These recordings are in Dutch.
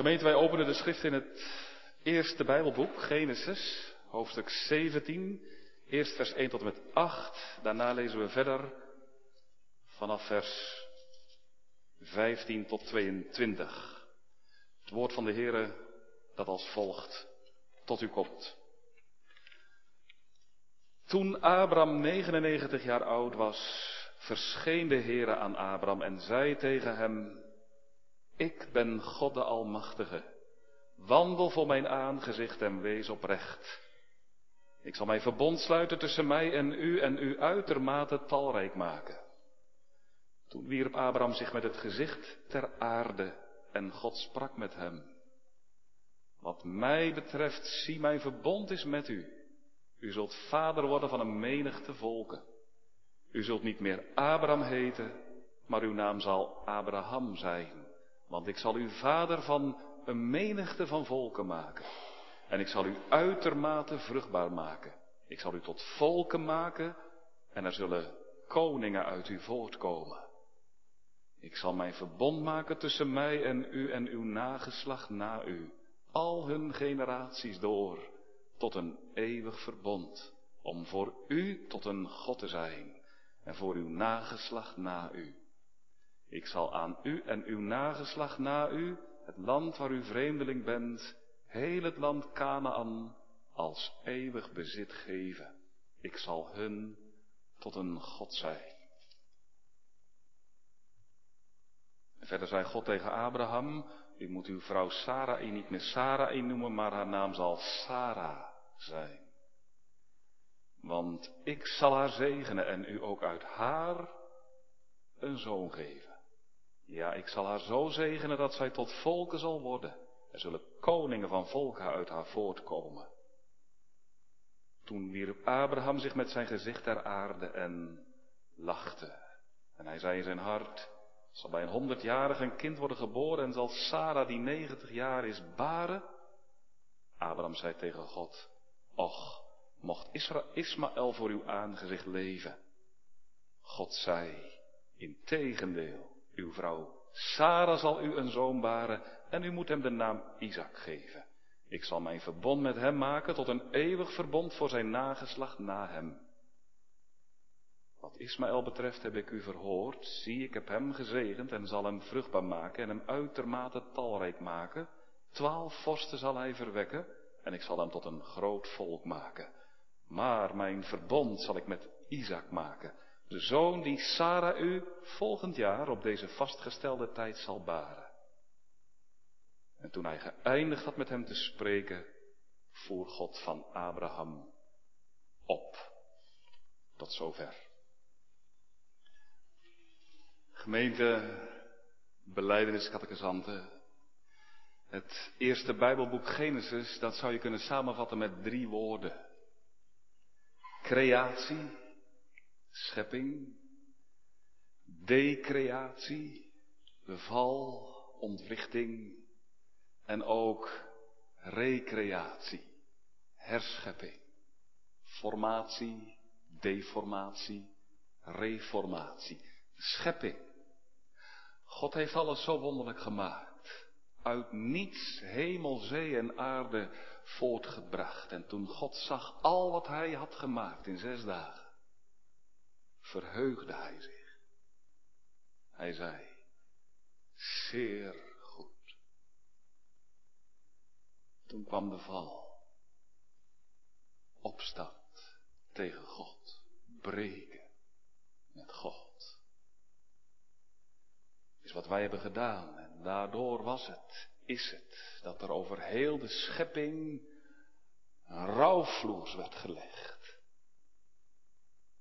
Gemeente, wij openen de schrift in het eerste Bijbelboek, Genesis, hoofdstuk 17, eerst vers 1 tot en met 8. Daarna lezen we verder vanaf vers 15 tot 22. Het woord van de Heere dat als volgt tot u komt. Toen Abram 99 jaar oud was, verscheen de Heere aan Abram en zei tegen hem, ik ben God de Almachtige. Wandel voor mijn aangezicht en wees oprecht. Ik zal mijn verbond sluiten tussen mij en u en u uitermate talrijk maken. Toen wierp Abraham zich met het gezicht ter aarde en God sprak met hem. Wat mij betreft, zie mijn verbond is met u. U zult vader worden van een menigte volken. U zult niet meer Abraham heten, maar uw naam zal Abraham zijn. Want ik zal u vader van een menigte van volken maken. En ik zal u uitermate vruchtbaar maken. Ik zal u tot volken maken en er zullen koningen uit u voortkomen. Ik zal mijn verbond maken tussen mij en u en uw nageslacht na u, al hun generaties door, tot een eeuwig verbond, om voor u tot een God te zijn en voor uw nageslacht na u. Ik zal aan u en uw nageslacht na u, het land waar u vreemdeling bent, heel het land Canaan, als eeuwig bezit geven. Ik zal hun tot een God zijn. Verder zei God tegen Abraham, u moet uw vrouw Sarai niet meer Sarai noemen, maar haar naam zal Sarah zijn. Want ik zal haar zegenen en u ook uit haar een zoon geven. Ja, ik zal haar zo zegenen dat zij tot volken zal worden. Er zullen koningen van volken uit haar voortkomen. Toen wierp Abraham zich met zijn gezicht ter aarde en lachte. En hij zei in zijn hart, zal bij een honderdjarige een kind worden geboren en zal Sarah die negentig jaar is baren? Abraham zei tegen God, och, mocht Ismaël voor uw aangezicht leven. God zei, in tegendeel, uw vrouw Sarah zal u een zoon baren en u moet hem de naam Isaac geven. Ik zal mijn verbond met hem maken tot een eeuwig verbond voor zijn nageslacht na hem. Wat Ismaël betreft heb ik u verhoord, zie ik heb hem gezegend en zal hem vruchtbaar maken en hem uitermate talrijk maken. Twaalf vorsten zal hij verwekken en ik zal hem tot een groot volk maken. Maar mijn verbond zal ik met Isaac maken, de zoon die Sarah u volgend jaar op deze vastgestelde tijd zal baren. En toen hij geëindigd had met hem te spreken, voer God van Abraham op. Tot zover. Gemeente, beleidenis, Het eerste Bijbelboek Genesis, dat zou je kunnen samenvatten met drie woorden. Creatie, schepping, decreatie, beval, ontwrichting en ook recreatie, herschepping, formatie, deformatie, reformatie, schepping. God heeft alles zo wonderlijk gemaakt. Uit niets hemel, zee en aarde voortgebracht. En toen God zag al wat hij had gemaakt in zes dagen, verheugde hij zich. Hij zei, zeer goed. Toen kwam de val. Opstand tegen God. Breken met God. Is wat wij hebben gedaan. En daardoor was het, is het, dat er over heel de schepping een rouwvloers werd gelegd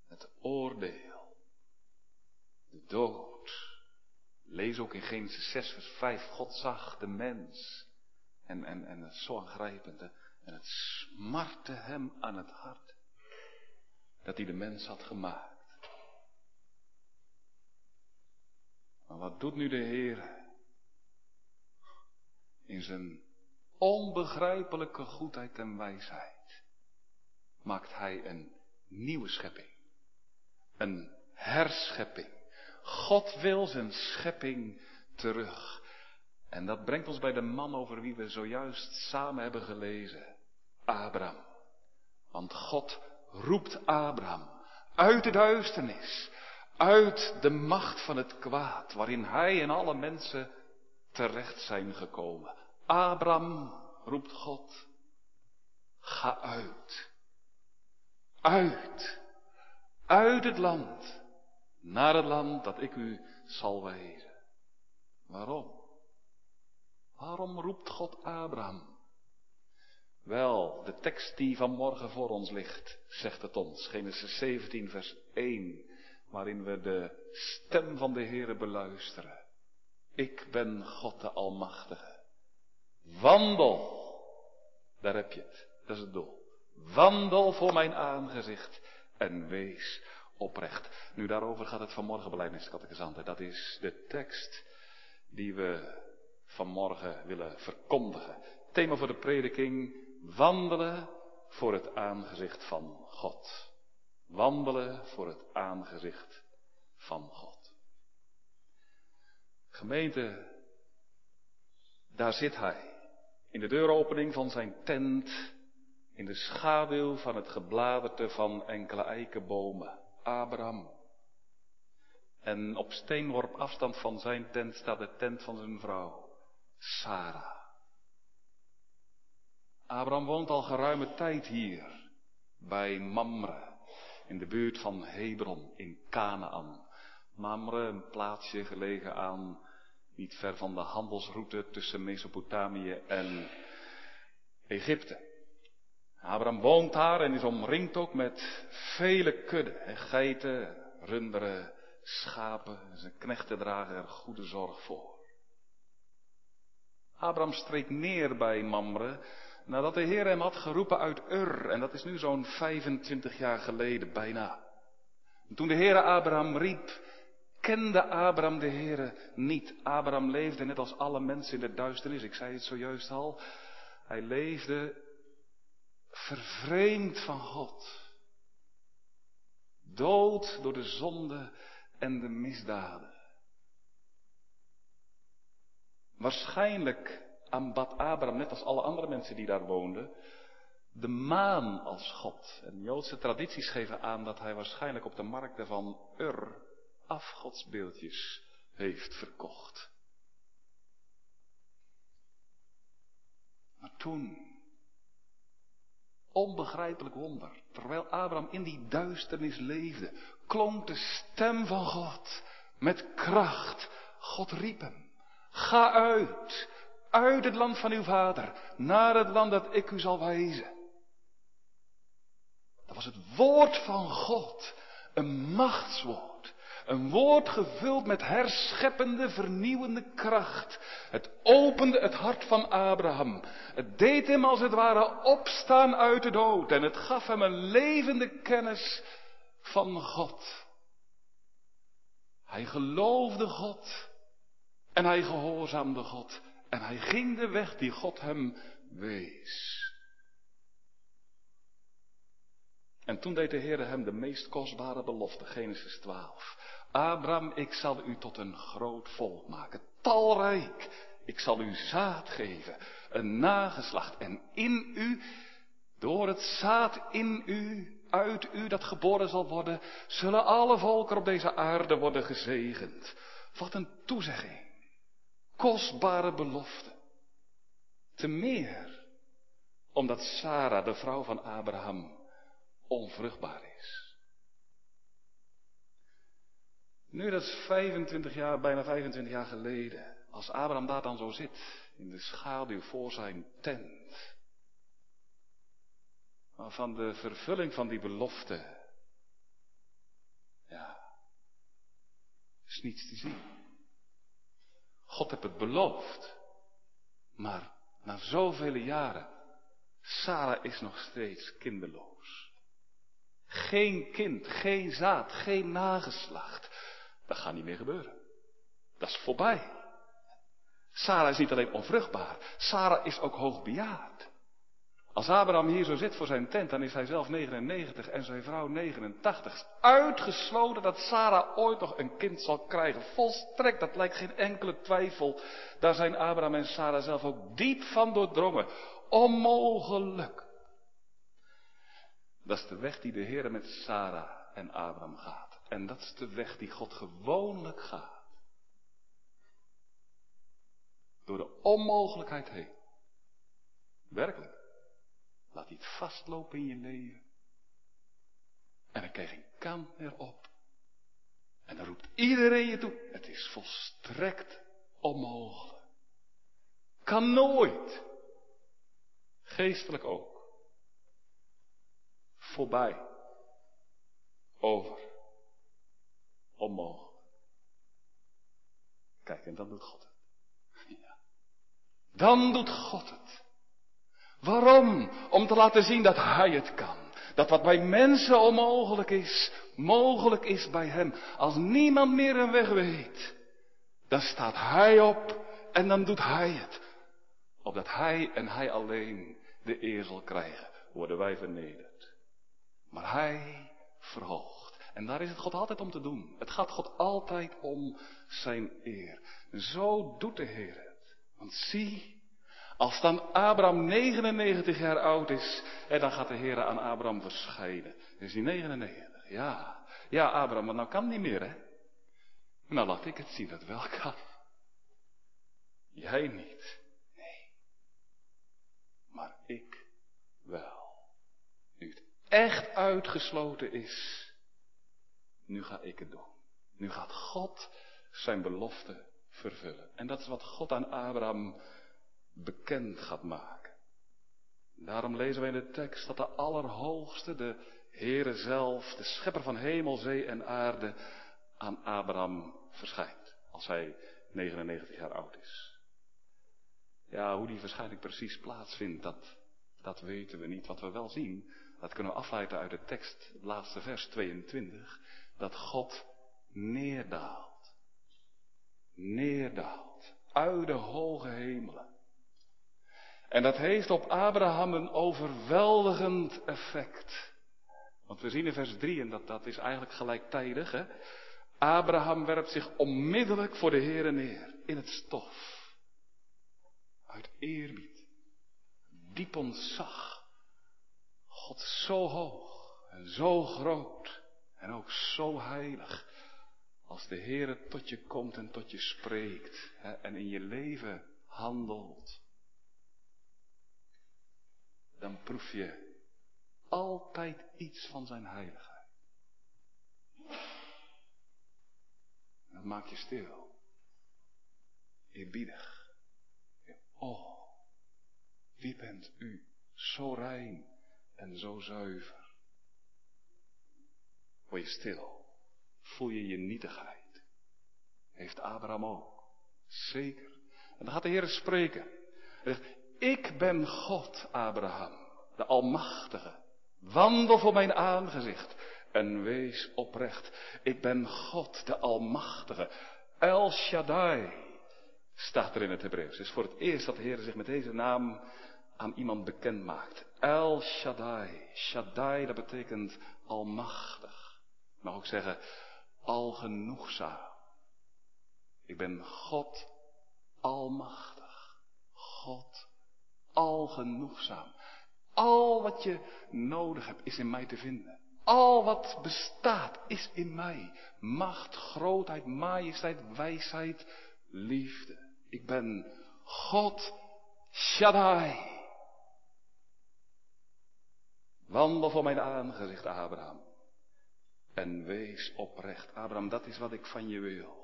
het oordeel, de dood. Lees ook in Genesis 6, vers 5. God zag de mens. En, en, en het zo aangrijpend. En het smartte hem aan het hart. Dat hij de mens had gemaakt. Maar wat doet nu de Heer? In zijn onbegrijpelijke goedheid en wijsheid maakt hij een nieuwe schepping. Een herschepping. God wil zijn schepping terug. En dat brengt ons bij de man over wie we zojuist samen hebben gelezen. Abraham. Want God roept Abraham uit de duisternis, uit de macht van het kwaad, waarin hij en alle mensen terecht zijn gekomen. Abraham, roept God, ga uit. Uit. Uit het land. Naar het land dat ik u zal wijzen. Waarom? Waarom roept God Abraham? Wel, de tekst die vanmorgen voor ons ligt, zegt het ons. Genesis 17, vers 1, waarin we de stem van de Heere beluisteren. Ik ben God de Almachtige. Wandel. Daar heb je het. Dat is het doel. Wandel voor mijn aangezicht en wees oprecht. Nu daarover gaat het vanmorgen beleidniskatechisanten. Dat is de tekst die we vanmorgen willen verkondigen. Thema voor de prediking, wandelen voor het aangezicht van God. Wandelen voor het aangezicht van God. Gemeente, daar zit hij. In de deuropening van zijn tent. In de schaduw van het gebladerte van enkele eikenbomen. Abraham. En op steenworp afstand van zijn tent staat de tent van zijn vrouw. Sarah. Abraham woont al geruime tijd hier. Bij Mamre. In de buurt van Hebron in Canaan. Mamre, een plaatsje gelegen aan niet ver van de handelsroute tussen Mesopotamië en Egypte. Abraham woont daar en is omringd ook met vele kudden, geiten, runderen, schapen. Zijn knechten dragen er goede zorg voor. Abraham streek neer bij Mamre nadat de Heer hem had geroepen uit Ur. En dat is nu zo'n 25 jaar geleden bijna. En toen de Heer Abraham riep, kende Abraham de Heere niet. Abraham leefde net als alle mensen in de duisternis. Ik zei het zojuist al. Hij leefde vervreemd van God. Dood door de zonde en de misdaden. Waarschijnlijk aanbad Abraham, net als alle andere mensen die daar woonden, de maan als God. En Joodse tradities geven aan dat hij waarschijnlijk op de markten van Ur afgodsbeeldjes heeft verkocht. Maar toen, onbegrijpelijk wonder, terwijl Abraham in die duisternis leefde, klonk de stem van God met kracht. God riep hem, ga uit, uit het land van uw vader, naar het land dat ik u zal wijzen. Dat was het woord van God, een machtswoord. Een woord gevuld met herscheppende, vernieuwende kracht. Het opende het hart van Abraham. Het deed hem als het ware opstaan uit de dood. En het gaf hem een levende kennis van God. Hij geloofde God. En hij gehoorzaamde God. En hij ging de weg die God hem wees. En toen deed de Heer hem de meest kostbare belofte, Genesis 12. Abraham, ik zal u tot een groot volk maken, talrijk. Ik zal u zaad geven, een nageslacht. En in u, door het zaad in u, uit u dat geboren zal worden, zullen alle volken op deze aarde worden gezegend. Wat een toezegging. Kostbare belofte. Te meer, omdat Sarah, de vrouw van Abraham, onvruchtbaar is. Nu, dat is 25 jaar, bijna 25 jaar geleden. Als Abraham daar dan zo zit, in de schaduw voor zijn tent. Maar van de vervulling van die belofte, ja, is niets te zien. God heeft het beloofd. Maar na zoveel jaren, Sarah is nog steeds kinderloos. Geen kind, geen zaad, geen nageslacht. Dat gaat niet meer gebeuren. Dat is voorbij. Sarah is niet alleen onvruchtbaar, Sarah is ook hoogbejaard. Als Abraham hier zo zit voor zijn tent, dan is hij zelf 99 en zijn vrouw 89. Uitgesloten dat Sarah ooit nog een kind zal krijgen. Volstrekt, dat lijkt geen enkele twijfel. Daar zijn Abraham en Sarah zelf ook diep van doordrongen. Onmogelijk. Dat is de weg die de Heer met Sarah en Abraham gaat. En dat is de weg die God gewoonlijk gaat. Door de onmogelijkheid heen. Werkelijk. Laat het vastlopen in je leven. En dan krijg je geen kant meer op. En dan roept iedereen je toe. Het is volstrekt onmogelijk. Kan nooit. Geestelijk ook. Voorbij. Over. Onmogelijk. Kijk, en dan doet God het. Ja. Dan doet God het. Waarom? Om te laten zien dat Hij het kan. Dat wat bij mensen onmogelijk is, mogelijk is bij Hem. Als niemand meer een weg weet, dan staat Hij op en dan doet Hij het. Opdat Hij en Hij alleen de eer zal krijgen, worden wij vernederd. Maar Hij verhoogt. En daar is het God altijd om te doen. Het gaat God altijd om zijn eer. Zo doet de Heer het. Want zie, als dan Abraham 99 jaar oud is, en dan gaat de Heer aan Abraham verschijnen. Is hij 99, ja. Ja, Abraham, maar nou kan niet meer, hè. Nou, laat ik het zien dat wel kan. Jij niet. Nee. Maar ik wel. Nu het echt uitgesloten is, nu ga ik het doen. Nu gaat God zijn belofte vervullen. En dat is wat God aan Abraham bekend gaat maken. Daarom lezen we in de tekst dat de Allerhoogste, de Heere zelf, de Schepper van hemel, zee en aarde, aan Abraham verschijnt. Als hij 99 jaar oud is. Ja, hoe die verschijning precies plaatsvindt, dat, dat weten we niet. Wat we wel zien, dat kunnen we afleiden uit de tekst, het laatste vers 22, dat God neerdaalt. Neerdaalt. Uit de hoge hemelen. En dat heeft op Abraham een overweldigend effect. Want we zien in vers 3, en dat, dat is eigenlijk gelijktijdig, hè? Abraham werpt zich onmiddellijk voor de Heere neer, in het stof. Uit eerbied, diep ontzag. God zo hoog en zo groot en ook zo heilig. Als de Heere tot je komt en tot je spreekt hè, en in je leven handelt dan proef je altijd iets van zijn heiligheid. Dat maakt je stil. Eerbiedig. Oh, wie bent u? Zo rein en zo zuiver. Word je stil. Voel je je nietigheid. Heeft Abraham ook. Zeker. En dan gaat de Heer spreken. Hij zegt, ik ben God, Abraham, de Almachtige. Wandel voor mijn aangezicht en wees oprecht. Ik ben God, de Almachtige. El Shaddai staat er in het Hebreeuws. Het is voor het eerst dat de Heer zich met deze naam aan iemand bekend maakt. El Shaddai. Shaddai, dat betekent almachtig. Mag ook zeggen, algenoegzaam. Ik ben God almachtig. God al genoegzaam. Al wat je nodig hebt is in mij te vinden. Al wat bestaat is in mij. Macht, grootheid, majesteit, wijsheid, liefde. Ik ben God Shaddai. Wandel voor mijn aangezicht, Abraham. En wees oprecht. Abraham, dat is wat ik van je wil.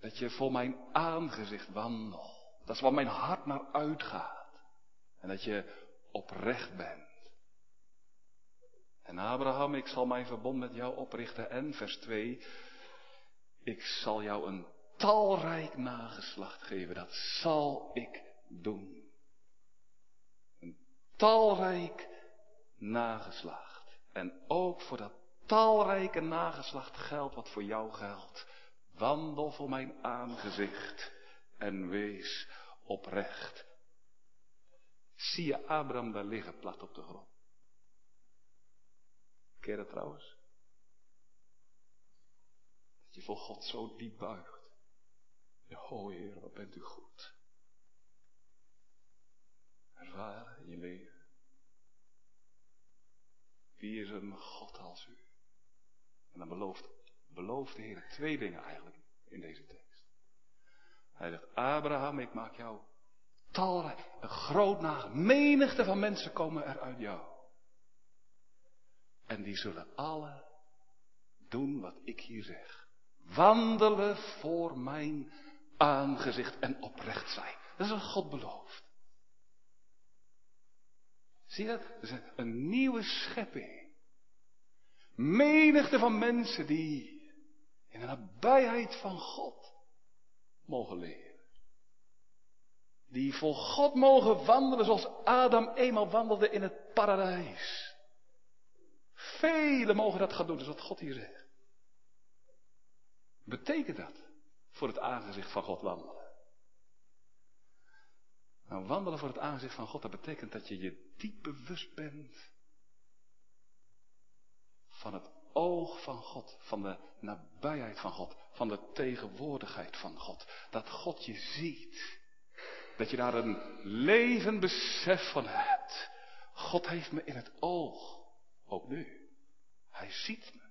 Dat je voor mijn aangezicht wandelt. Dat is waar mijn hart naar uitgaat. En dat je oprecht bent. En Abraham, ik zal mijn verbond met jou oprichten. En vers 2, ik zal jou een talrijk nageslacht geven. Dat zal ik doen. Een talrijk nageslacht. En ook voor dat talrijke nageslacht geldt wat voor jou geldt. Wandel voor mijn aangezicht en wees oprecht. zie je Abraham daar liggen, plat op de grond. Ken dat trouwens? Dat je voor God zo diep buigt. Oh Heer, wat bent u goed. Ervaren in je leven. Wie is een God als u? En dan belooft, belooft de Heer twee dingen eigenlijk in deze tekst. Hij zegt, Abraham, ik maak jou talrijk, een groot naam, menigte van mensen komen er uit jou. En die zullen alle doen wat ik hier zeg. Wandelen voor mijn aangezicht en oprecht zijn. Dat is wat God belooft. Zie je dat? Dat is een nieuwe schepping. Menigte van mensen die in de nabijheid van God mogen leven. Die voor God mogen wandelen zoals Adam eenmaal wandelde in het paradijs. Velen mogen dat gaan doen, dat is wat God hier zegt. Betekent dat voor het aangezicht van God wandelen? Nou, wandelen voor het aangezicht van God, dat betekent dat je je diep bewust bent van het oog van God, van de nabijheid van God, van de tegenwoordigheid van God. Dat God je ziet. Dat je daar een levend besef van hebt. God heeft me in het oog. Ook nu. Hij ziet me.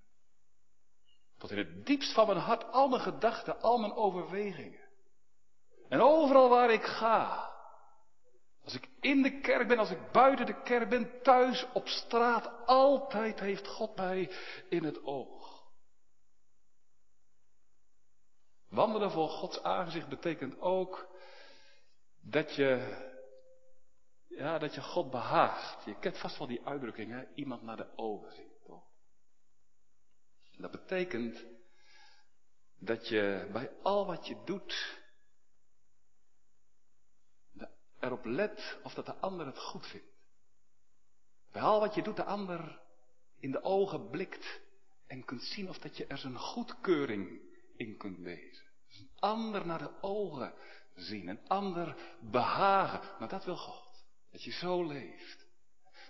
Tot in het diepst van mijn hart al mijn gedachten, al mijn overwegingen. En overal waar ik ga. Als ik in de kerk ben, als ik buiten de kerk ben, thuis, op straat, altijd heeft God mij in het oog. Wandelen voor Gods aangezicht betekent ook dat je, ja, dat je God behaagt. Je kent vast wel die uitdrukking, hè? iemand naar de ogen zien, toch? Dat betekent dat je bij al wat je doet, erop let of dat de ander het goed vindt. Bij al wat je doet, de ander in de ogen blikt en kunt zien of dat je er zijn goedkeuring in kunt lezen. Dus een ander naar de ogen zien, een ander behagen. Maar dat wil God. Dat je zo leeft.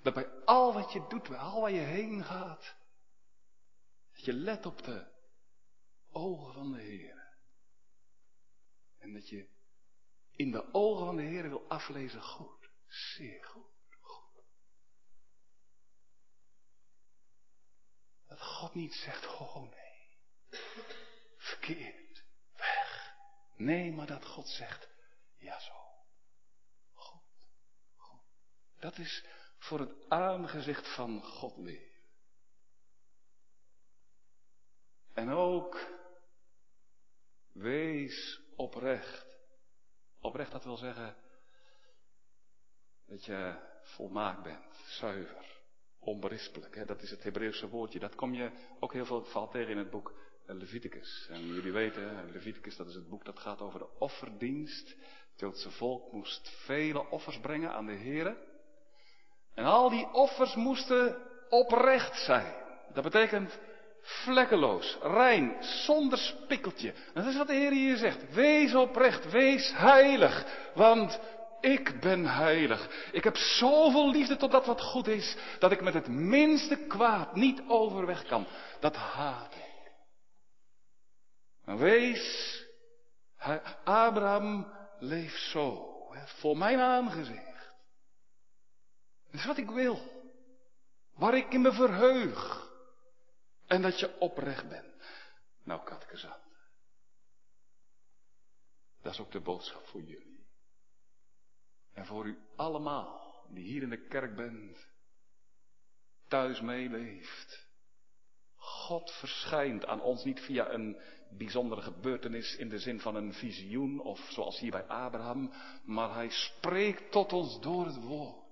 Dat bij al wat je doet, bij al waar je heen gaat, dat je let op de ogen van de Heer. En dat je in de ogen van de Heer wil aflezen goed. Zeer goed. goed. Dat God niet zegt, oh nee, verkeerd, weg. Nee, maar dat God zegt, ja zo. Goed, goed. Dat is voor het aangezicht van God leven. En ook, wees oprecht. Oprecht, dat wil zeggen dat je volmaakt bent, zuiver, onberispelijk. Hè? Dat is het Hebreeuwse woordje. Dat kom je ook heel veel valt tegen in het boek Leviticus. En jullie weten, Leviticus dat is het boek dat gaat over de offerdienst. Het Joodse volk moest vele offers brengen aan de Here. En al die offers moesten oprecht zijn. Dat betekent vlekkeloos, rein, zonder spikkeltje. Dat is wat de Heer hier zegt. Wees oprecht, wees heilig, want ik ben heilig. Ik heb zoveel liefde tot dat wat goed is, dat ik met het minste kwaad niet overweg kan. Dat haat ik. wees, Abraham leeft zo, voor mijn aangezicht. Dat is wat ik wil. Waar ik in me verheug. En dat je oprecht bent. Nou, katkezat. Dat is ook de boodschap voor jullie. En voor u allemaal, die hier in de kerk bent, thuis meeleeft. God verschijnt aan ons niet via een bijzondere gebeurtenis in de zin van een visioen of zoals hier bij Abraham, maar hij spreekt tot ons door het woord.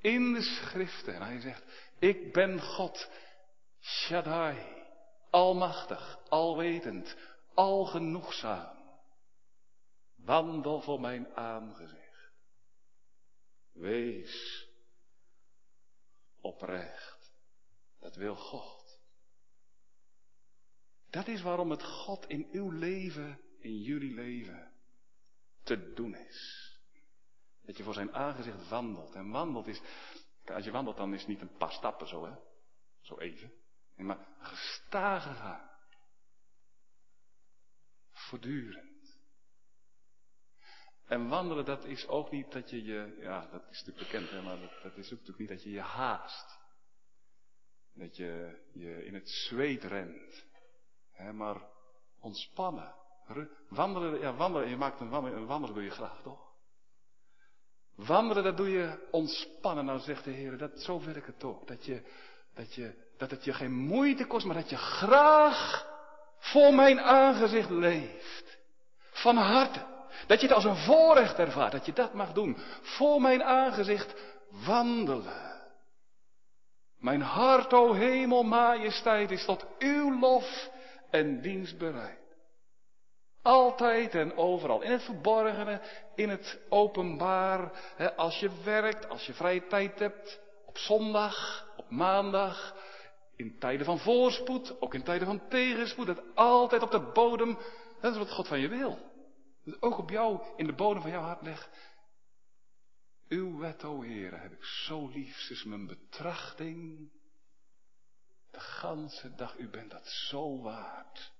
In de schriften. En hij zegt, ik ben God Shaddai, almachtig, alwetend, algenoegzaam. Wandel voor mijn aangezicht. Wees oprecht. Dat wil God. Dat is waarom het God in uw leven, in jullie leven, te doen is. Dat je voor zijn aangezicht wandelt. En wandelt is, als je wandelt dan is het niet een paar stappen zo hè. Zo even. Nee, maar gestage gaan. Voortdurend. En wandelen, dat is ook niet dat je je, ja, dat is natuurlijk bekend, hè, maar dat, is ook natuurlijk niet dat je je haast. Dat je je in het zweet rent. Hè, maar ontspannen. Wandelen, ja, wandelen, je maakt een wandelen, een wandelen doe je graag, toch? Wandelen, dat doe je ontspannen. Nou zegt de Heer, dat, zo ik het ook. Dat, je, dat, je, dat het je geen moeite kost, maar dat je graag voor mijn aangezicht leeft. Van harte. Dat je het als een voorrecht ervaart, dat je dat mag doen. Voor mijn aangezicht wandelen. Mijn hart, o hemel, majesteit, is tot uw lof en dienst bereid. Altijd en overal. In het verborgene, in het openbaar. Hè, als je werkt, als je vrije tijd hebt. Op zondag, maandag. In tijden van voorspoed, ook in tijden van tegenspoed. Het altijd op de bodem. Dat is wat God van je wil. Dat ook op jou, in de bodem van jouw hart leg. Uw wet, o heb ik zo lief. Is mijn betrachting. De ganse dag, u bent dat zo waard.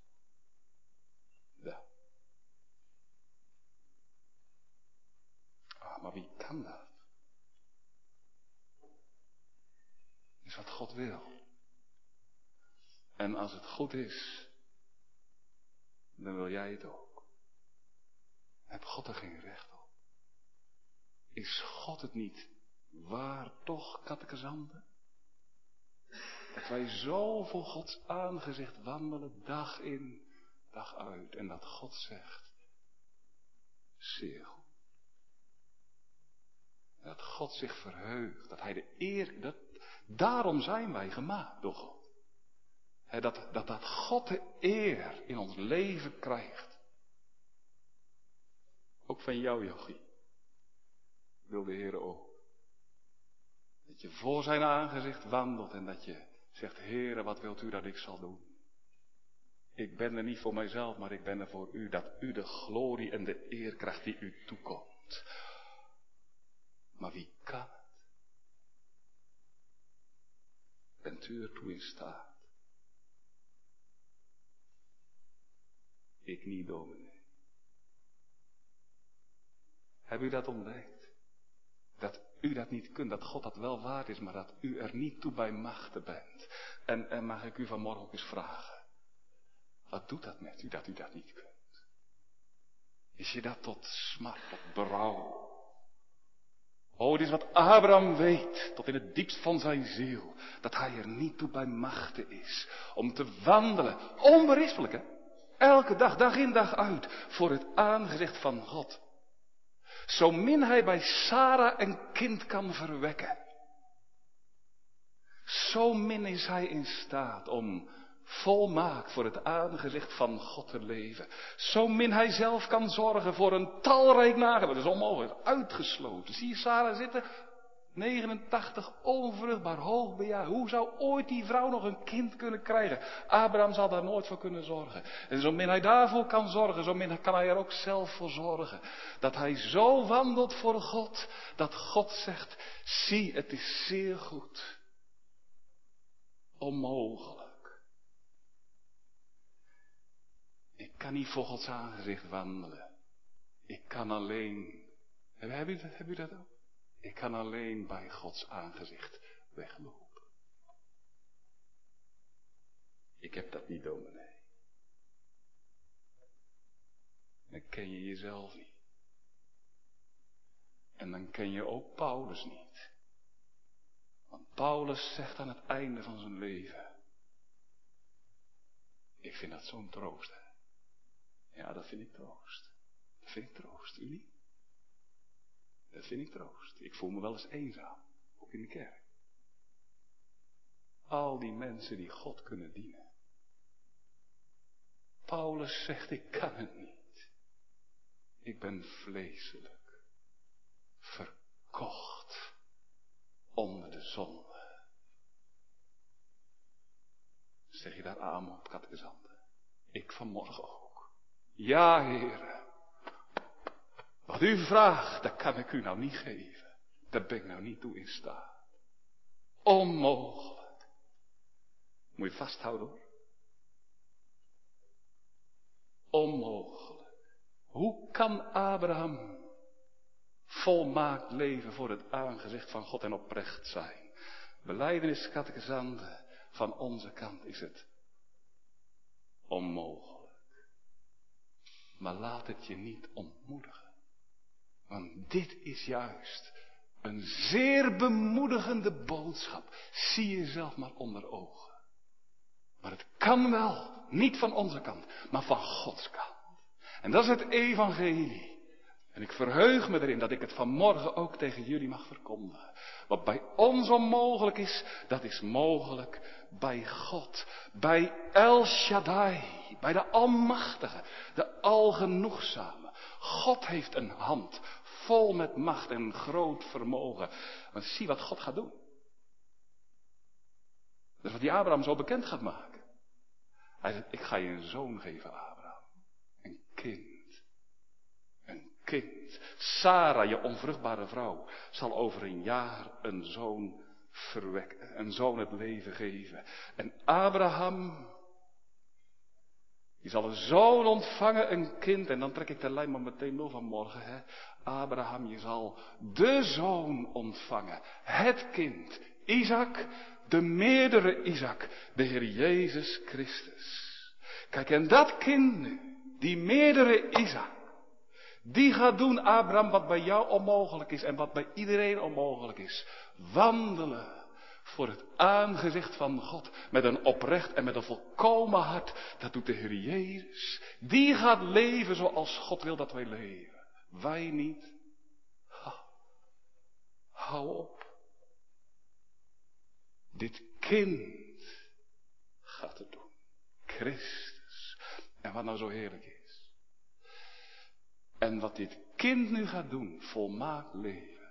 Ja. Ah, maar wie kan dat? Is wat God wil. En als het goed is, dan wil jij het ook. Heb God er geen recht op? Is God het niet waar toch, kattekazanden? Dat wij zo voor Gods aangezicht wandelen, dag in, dag uit. En dat God zegt, zeer goed. Dat God zich verheugt, dat Hij de eer, dat, daarom zijn wij gemaakt door God. dat, dat, dat God de eer in ons leven krijgt. Ook van jou, Jochie. Wil de Heer ook. Dat je voor zijn aangezicht wandelt en dat je zegt, Heere, wat wilt u dat ik zal doen? Ik ben er niet voor mijzelf, maar ik ben er voor u, dat u de glorie en de eer krijgt die u toekomt. Maar wie kan het? Bent u ertoe in staat? Ik niet, dominee. Heb u dat ontdekt? Dat u dat niet kunt, dat God dat wel waard is, maar dat u er niet toe bij machten bent. En, en mag ik u vanmorgen ook eens vragen. Wat doet dat met u dat u dat niet kunt? Is je dat tot smart, tot berouw? Oh, het is wat Abraham weet, tot in het diepst van zijn ziel, dat hij er niet toe bij machten is om te wandelen, onberispelijk hè, elke dag, dag in dag uit, voor het aangezicht van God. Zo min hij bij Sarah een kind kan verwekken. Zo min is hij in staat om volmaakt voor het aangezicht van God te leven. Zo min hij zelf kan zorgen voor een talrijk nageslacht. Dat is onmogelijk, uitgesloten. Zie je Sarah zitten? 89 onvruchtbaar, hoogbejaard. Hoe zou ooit die vrouw nog een kind kunnen krijgen? Abraham zal daar nooit voor kunnen zorgen. En zo min hij daarvoor kan zorgen, zo min kan hij er ook zelf voor zorgen. Dat hij zo wandelt voor God, dat God zegt, zie, het is zeer goed. Onmogelijk. Ik kan niet voor Gods aangezicht wandelen. Ik kan alleen. Heb u heb u dat ook? Ik kan alleen bij Gods aangezicht weglopen. Ik heb dat niet, dominee. Dan ken je jezelf niet. En dan ken je ook Paulus niet. Want Paulus zegt aan het einde van zijn leven. Ik vind dat zo'n troost. Ja, dat vind ik troost. Dat vind ik troost. U niet? Dat vind ik troost. Ik voel me wel eens eenzaam, ook in de kerk. Al die mensen die God kunnen dienen. Paulus zegt, ik kan het niet. Ik ben vleeselijk, verkocht onder de zonde. Zeg je daar amen op, katkezanden? Ik vanmorgen ook. Ja, heren. Wat u vraagt, dat kan ik u nou niet geven. Daar ben ik nou niet toe in staat. Onmogelijk. Moet je vasthouden hoor. Onmogelijk. Hoe kan Abraham volmaakt leven voor het aangezicht van God en oprecht zijn? Beleidenis, van onze kant is het onmogelijk. Maar laat het je niet ontmoedigen. Want dit is juist een zeer bemoedigende boodschap. Zie jezelf maar onder ogen. Maar het kan wel, niet van onze kant, maar van Gods kant. En dat is het evangelie. En ik verheug me erin dat ik het vanmorgen ook tegen jullie mag verkondigen. Wat bij ons onmogelijk is, dat is mogelijk bij God. Bij El Shaddai, bij de Almachtige, de Algenoegzame. God heeft een hand vol met macht en groot vermogen. Maar zie wat God gaat doen. Dat is wat die Abraham zo bekend gaat maken. Hij zegt, ik ga je een zoon geven, Abraham. Een kind Sarah, je onvruchtbare vrouw, zal over een jaar een zoon verwekken, een zoon het leven geven. En Abraham, die zal een zoon ontvangen, een kind. En dan trek ik de lijn maar meteen door vanmorgen. Hè. Abraham, je zal de zoon ontvangen. Het kind. Isaac, de meerdere Isaac. De Heer Jezus Christus. Kijk, en dat kind nu, die meerdere Isaac. Die gaat doen, Abraham, wat bij jou onmogelijk is en wat bij iedereen onmogelijk is. Wandelen voor het aangezicht van God met een oprecht en met een volkomen hart. Dat doet de Heer Jezus. Die gaat leven zoals God wil dat wij leven. Wij niet. Hou op. Dit kind gaat het doen. Christus. En wat nou zo heerlijk is. En wat dit kind nu gaat doen, volmaakt leven.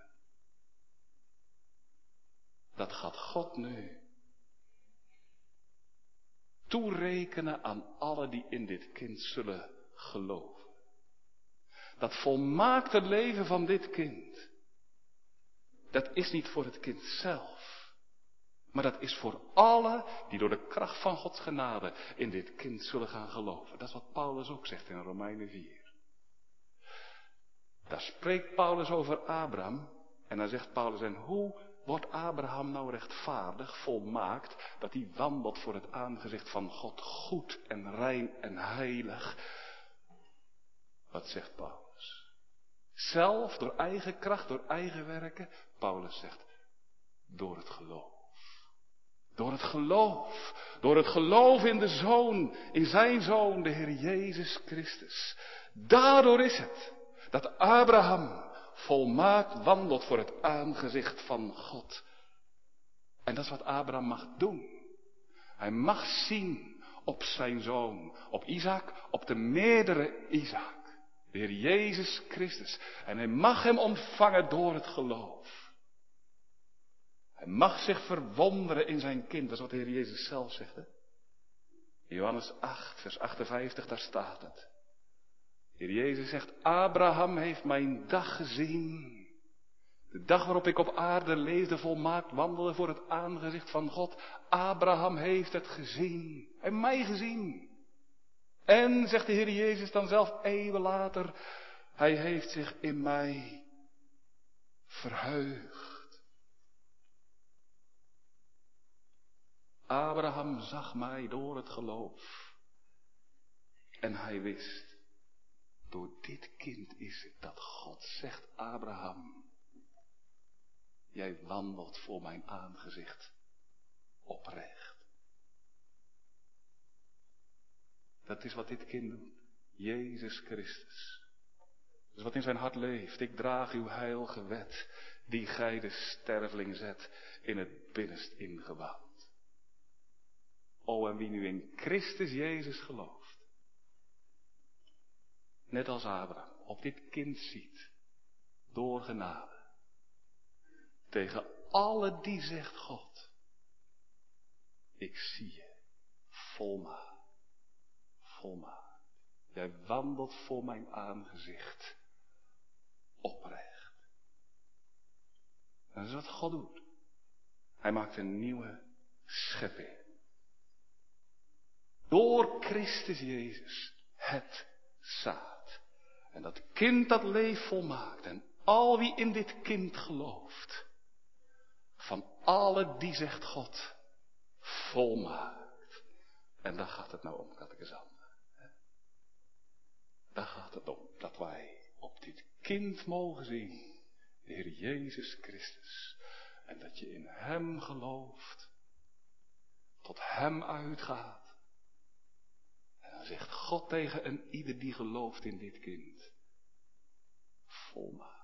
Dat gaat God nu toerekenen aan alle die in dit kind zullen geloven. Dat volmaakte leven van dit kind, dat is niet voor het kind zelf, maar dat is voor alle die door de kracht van Gods genade in dit kind zullen gaan geloven. Dat is wat Paulus ook zegt in Romeinen 4. Daar spreekt Paulus over Abraham. En dan zegt Paulus, en hoe wordt Abraham nou rechtvaardig, volmaakt, dat hij wandelt voor het aangezicht van God goed en rein en heilig? Wat zegt Paulus? Zelf, door eigen kracht, door eigen werken? Paulus zegt, door het geloof. Door het geloof. Door het geloof in de Zoon, in zijn Zoon, de Heer Jezus Christus. Daardoor is het dat Abraham volmaakt wandelt voor het aangezicht van God. En dat is wat Abraham mag doen. Hij mag zien op zijn zoon, op Isaac, op de meerdere Isaac, de Heer Jezus Christus. En hij mag hem ontvangen door het geloof. Hij mag zich verwonderen in zijn kind, dat is wat de Heer Jezus zelf zegt. Hè? Johannes 8, vers 58, daar staat het. Heer Jezus zegt, Abraham heeft mijn dag gezien. De dag waarop ik op aarde leefde, volmaakt wandelde voor het aangezicht van God. Abraham heeft het gezien. En mij gezien. En, zegt de Heer Jezus dan zelf eeuwen later, hij heeft zich in mij verheugd. Abraham zag mij door het geloof. En hij wist, door dit kind is het dat God zegt, Abraham, jij wandelt voor mijn aangezicht oprecht. Dat is wat dit kind doet. Jezus Christus. Dat is wat in zijn hart leeft. Ik draag uw heilige wet, die gij de sterveling zet in het binnenst ingebouwd. O, en wie nu in Christus Jezus gelooft net als Abraham, op dit kind ziet, door genade. Tegen alle die zegt God, ik zie je, volmaakt, volmaakt. Jij wandelt voor mijn aangezicht oprecht. Dat is wat God doet. Hij maakt een nieuwe schepping. Door Christus Jezus, het zaad. En dat kind dat leeft volmaakt. En al wie in dit kind gelooft. Van alle die zegt God, volmaakt. En daar gaat het nou om, Kattekazan. Daar gaat het om, dat wij op dit kind mogen zien. De Heer Jezus Christus. En dat je in Hem gelooft. Tot Hem uitgaat. Zegt God tegen een ieder die gelooft in dit kind. Volmaakt.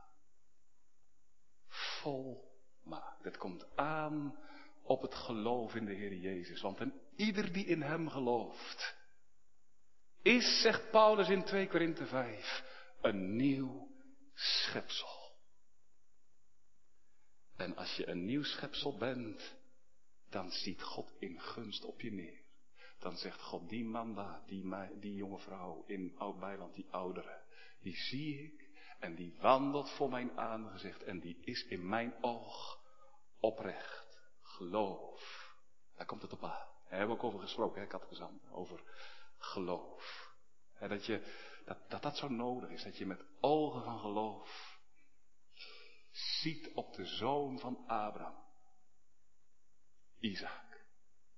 Volmaakt. Het komt aan op het geloof in de Heer Jezus. Want een ieder die in Hem gelooft. Is, zegt Paulus in 2 Korinthe 5, een nieuw schepsel. En als je een nieuw schepsel bent, dan ziet God in gunst op je neer. Dan zegt God, die man daar, die, die jonge vrouw in Oud-Bijland, die oudere, die zie ik en die wandelt voor mijn aangezicht en die is in mijn oog oprecht. Geloof. Daar komt het op aan. Daar hebben we ook over gesproken, hè, Katgezant, over geloof. dat, je, dat, dat dat zo nodig is, dat je met ogen van geloof ziet op de zoon van Abraham. Isaac,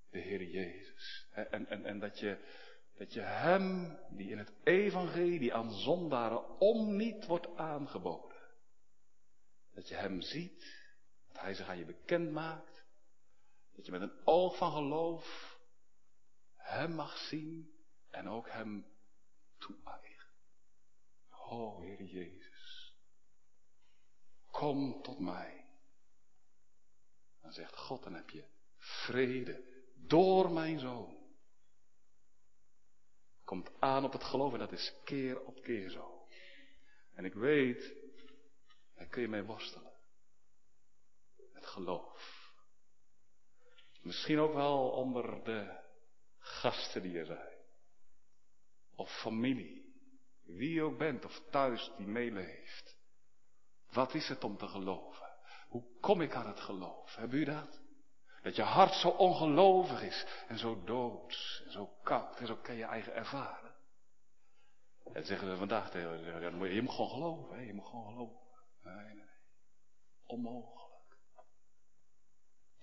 de Heer Jezus. En, en, en dat, je, dat je hem, die in het evangelie aan zondaren om niet wordt aangeboden. Dat je hem ziet, dat hij zich aan je bekend maakt. Dat je met een oog van geloof hem mag zien en ook hem toe-eigen. O Heer Jezus. Kom tot mij. Dan zegt God, dan heb je vrede door mijn zoon. Komt aan op het geloof en dat is keer op keer zo. En ik weet, daar kun je mee worstelen. Het geloof. Misschien ook wel onder de gasten die er zijn. Of familie. Wie je ook bent of thuis die meeleeft. Wat is het om te geloven? Hoe kom ik aan het geloof? Hebben u dat? Dat je hart zo ongelovig is en zo doods en zo koud en zo kan je eigen ervaren. En zeggen we vandaag tegen je, je moet gewoon geloven, hè? je moet gewoon geloven. Nee, nee. Onmogelijk.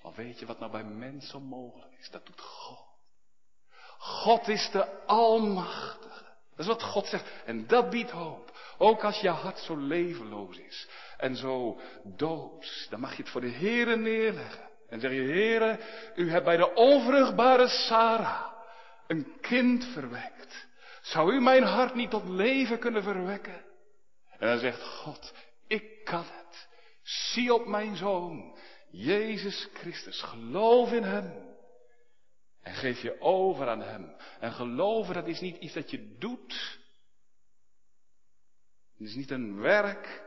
Maar weet je wat nou bij mensen onmogelijk is? Dat doet God. God is de Almachtige. Dat is wat God zegt. En dat biedt hoop. Ook als je hart zo levenloos is en zo doods, dan mag je het voor de Heere neerleggen. En zeg je, Heere, u hebt bij de onvruchtbare Sarah een kind verwekt. Zou u mijn hart niet tot leven kunnen verwekken? En dan zegt God, ik kan het. Zie op mijn zoon, Jezus Christus, geloof in hem. En geef je over aan hem. En geloven, dat is niet iets dat je doet. Het is niet een werk.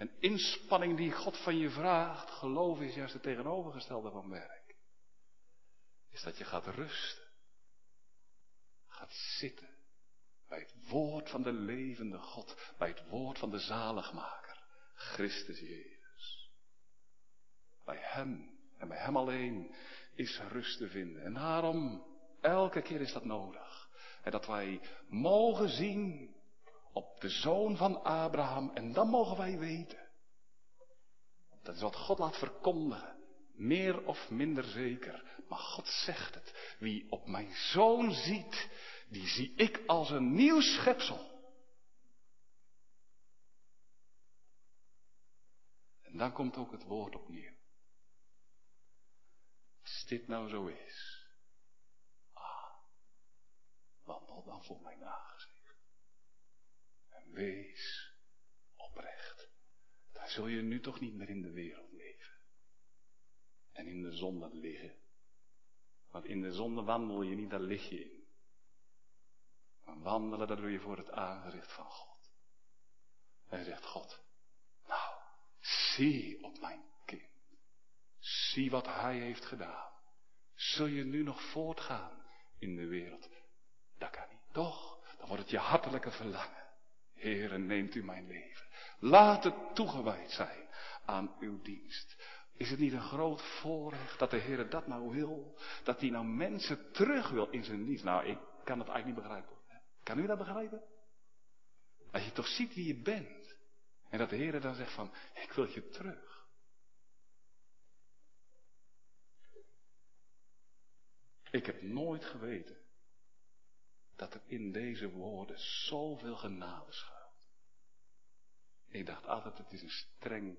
Een inspanning die God van je vraagt. Geloven is juist het tegenovergestelde van werk. Is dat je gaat rusten. Gaat zitten. Bij het woord van de levende God. Bij het woord van de zaligmaker. Christus Jezus. Bij Hem en bij Hem alleen is rust te vinden. En daarom, elke keer is dat nodig. En dat wij mogen zien op de zoon van Abraham. En dan mogen wij weten. Dat is wat God laat verkondigen. Meer of minder zeker. Maar God zegt het. Wie op mijn zoon ziet, die zie ik als een nieuw schepsel. En dan komt ook het woord opnieuw. Als dit nou zo is. Ah, wandel dan voor mijn aangezicht. Wees oprecht. Dan zul je nu toch niet meer in de wereld leven. En in de zonde liggen. Want in de zonde wandel je niet, daar lig je in. Maar wandelen, dat doe je voor het aangezicht van God. En zegt God, nou, zie op mijn Zie wat Hij heeft gedaan. Zul je nu nog voortgaan in de wereld? Dat kan niet. Toch? Dan wordt het je hartelijke verlangen. Heere, neemt u mijn leven. Laat het toegewijd zijn aan uw dienst. Is het niet een groot voorrecht dat de Heer dat nou wil? Dat hij nou mensen terug wil in zijn dienst? Nou, ik kan het eigenlijk niet begrijpen. Kan u dat begrijpen? Als je toch ziet wie je bent. En dat de Heer dan zegt van, ik wil je terug. Ik heb nooit geweten dat er in deze woorden zoveel genade schuilt. Ik dacht altijd, het is een streng,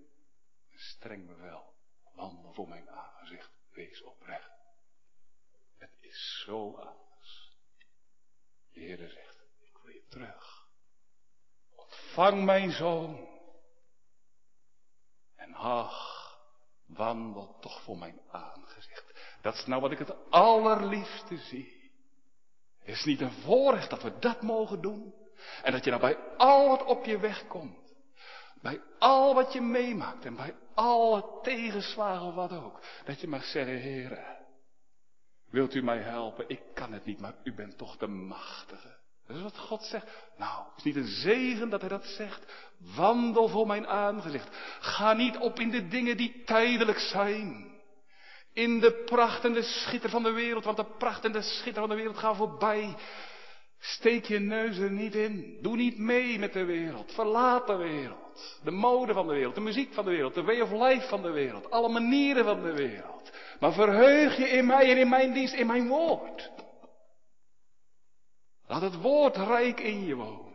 een streng bevel. Wandel voor mijn aangezicht, wees oprecht. Het is zo anders. De Heer zegt, ik wil je terug. Ontvang mijn zoon. En ach, wandel toch voor mijn aangezicht. Dat is nou wat ik het allerliefste zie. Is het niet een voorrecht dat we dat mogen doen? En dat je nou bij al wat op je weg komt. Bij al wat je meemaakt en bij alle tegenslagen wat ook. Dat je mag zeggen, heren, wilt u mij helpen? Ik kan het niet, maar u bent toch de machtige. Dat is wat God zegt. Nou, is niet een zegen dat hij dat zegt. Wandel voor mijn aangezicht. Ga niet op in de dingen die tijdelijk zijn. In de pracht en de schitter van de wereld, want de pracht en de schitter van de wereld gaan voorbij. Steek je neus er niet in. Doe niet mee met de wereld. Verlaat de wereld. De mode van de wereld, de muziek van de wereld, de way of life van de wereld, alle manieren van de wereld. Maar verheug je in mij en in mijn dienst, in mijn woord. Laat het woord rijk in je wonen.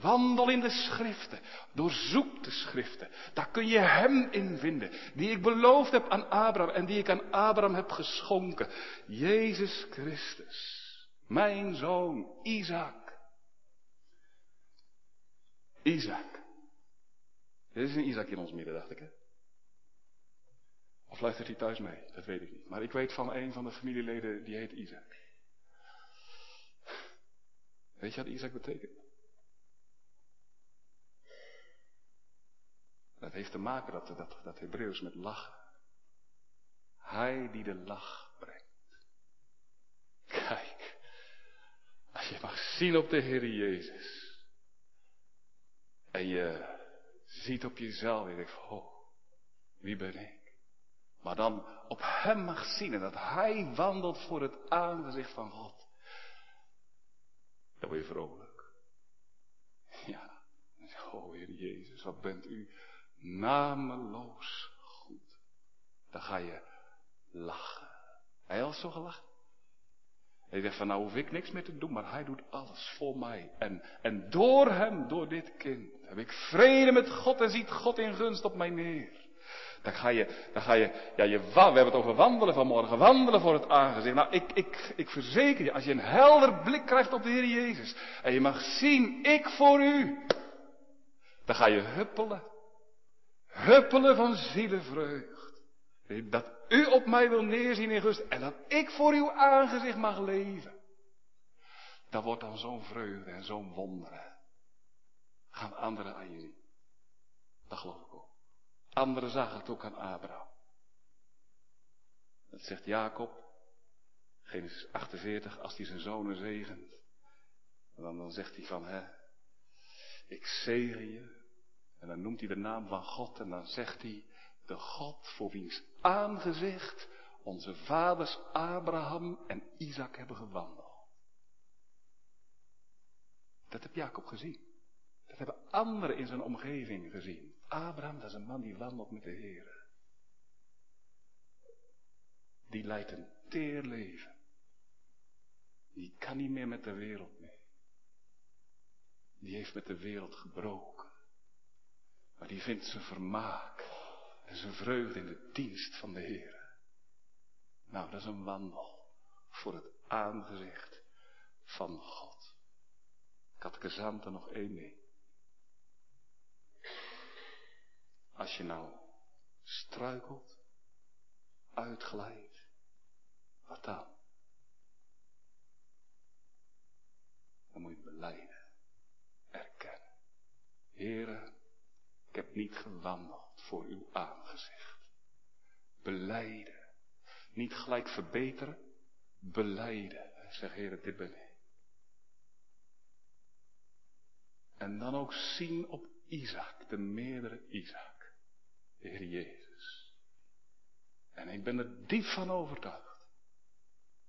Wandel in de schriften. Doorzoek de schriften. Daar kun je hem in vinden. Die ik beloofd heb aan Abraham en die ik aan Abraham heb geschonken. Jezus Christus. Mijn zoon Isaac. Isaac. Er is een Isaac in ons midden, dacht ik. Of luistert hij thuis mee? Dat weet ik niet. Maar ik weet van een van de familieleden die heet Isaac. Weet je wat Isaac betekent? Dat heeft te maken, dat, dat, dat Hebreeuws, met lachen. Hij die de lach brengt. Kijk, als je mag zien op de Heer Jezus. En je ziet op jezelf en je denkt, oh, wie ben ik? Maar dan op Hem mag zien en dat Hij wandelt voor het aangezicht van God. Dan word je vrolijk. Ja, oh Heer Jezus, wat bent u nameloos goed. Dan ga je lachen. Hij had zo gelachen. Hij zegt van nou hoef ik niks meer te doen, maar hij doet alles voor mij. En, en door hem, door dit kind, heb ik vrede met God en ziet God in gunst op mij neer. Dan ga je, dan ga je, ja, je, we hebben het over wandelen vanmorgen, wandelen voor het aangezicht. Nou, ik, ik, ik verzeker je, als je een helder blik krijgt op de Heer Jezus, en je mag zien, ik voor u, dan ga je huppelen. Huppelen van zielenvreugd. Dat u op mij wil neerzien in rust en dat ik voor uw aangezicht mag leven. Dat wordt dan zo'n vreugde en zo'n wonderen. Gaan anderen aan zien. Dat geloof ik ook. Anderen zagen het ook aan Abraham. Dat zegt Jacob, Genesis 48, als hij zijn zonen zegent. Dan, dan zegt hij van, hè, ik zegen je. En dan noemt hij de naam van God en dan zegt hij, de God voor wiens aangezicht onze vaders Abraham en Isaac hebben gewandeld. Dat heb Jacob gezien. Dat hebben anderen in zijn omgeving gezien. Abraham, dat is een man die wandelt met de Heer. Die leidt een teer leven. Die kan niet meer met de wereld mee. Die heeft met de wereld gebroken. Maar die vindt zijn vermaak en zijn vreugde in de dienst van de Heer. Nou, dat is een wandel voor het aangezicht van God. Er nog één ding. Als je nou struikelt, uitglijdt, wat? Dan moet je beleiden, erkennen. Heren, ik heb niet gewandeld voor uw aangezicht. Beleiden. Niet gelijk verbeteren, beleiden. Zeg, Heer, dit ben ik. En dan ook zien op Isaac, de meerdere Isaac, Heer Jezus. En ik ben er diep van overtuigd.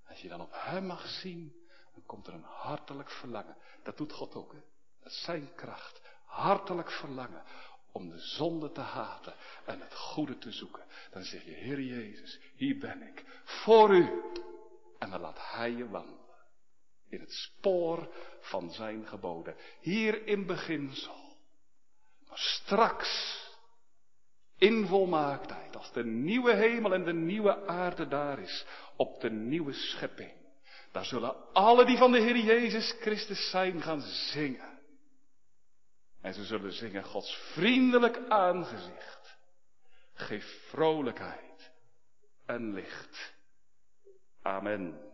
Als je dan op Hem mag zien, dan komt er een hartelijk verlangen. Dat doet God ook, hè? Dat is zijn kracht. Hartelijk verlangen om de zonde te haten en het goede te zoeken. Dan zeg je, Heer Jezus, hier ben ik, voor u. En dan laat Hij je wandelen. In het spoor van zijn geboden. Hier in beginsel. Maar straks, in volmaaktheid, als de nieuwe hemel en de nieuwe aarde daar is, op de nieuwe schepping. Daar zullen alle die van de Heer Jezus Christus zijn gaan zingen. En ze zullen zingen Gods vriendelijk aangezicht. Geef vrolijkheid en licht. Amen.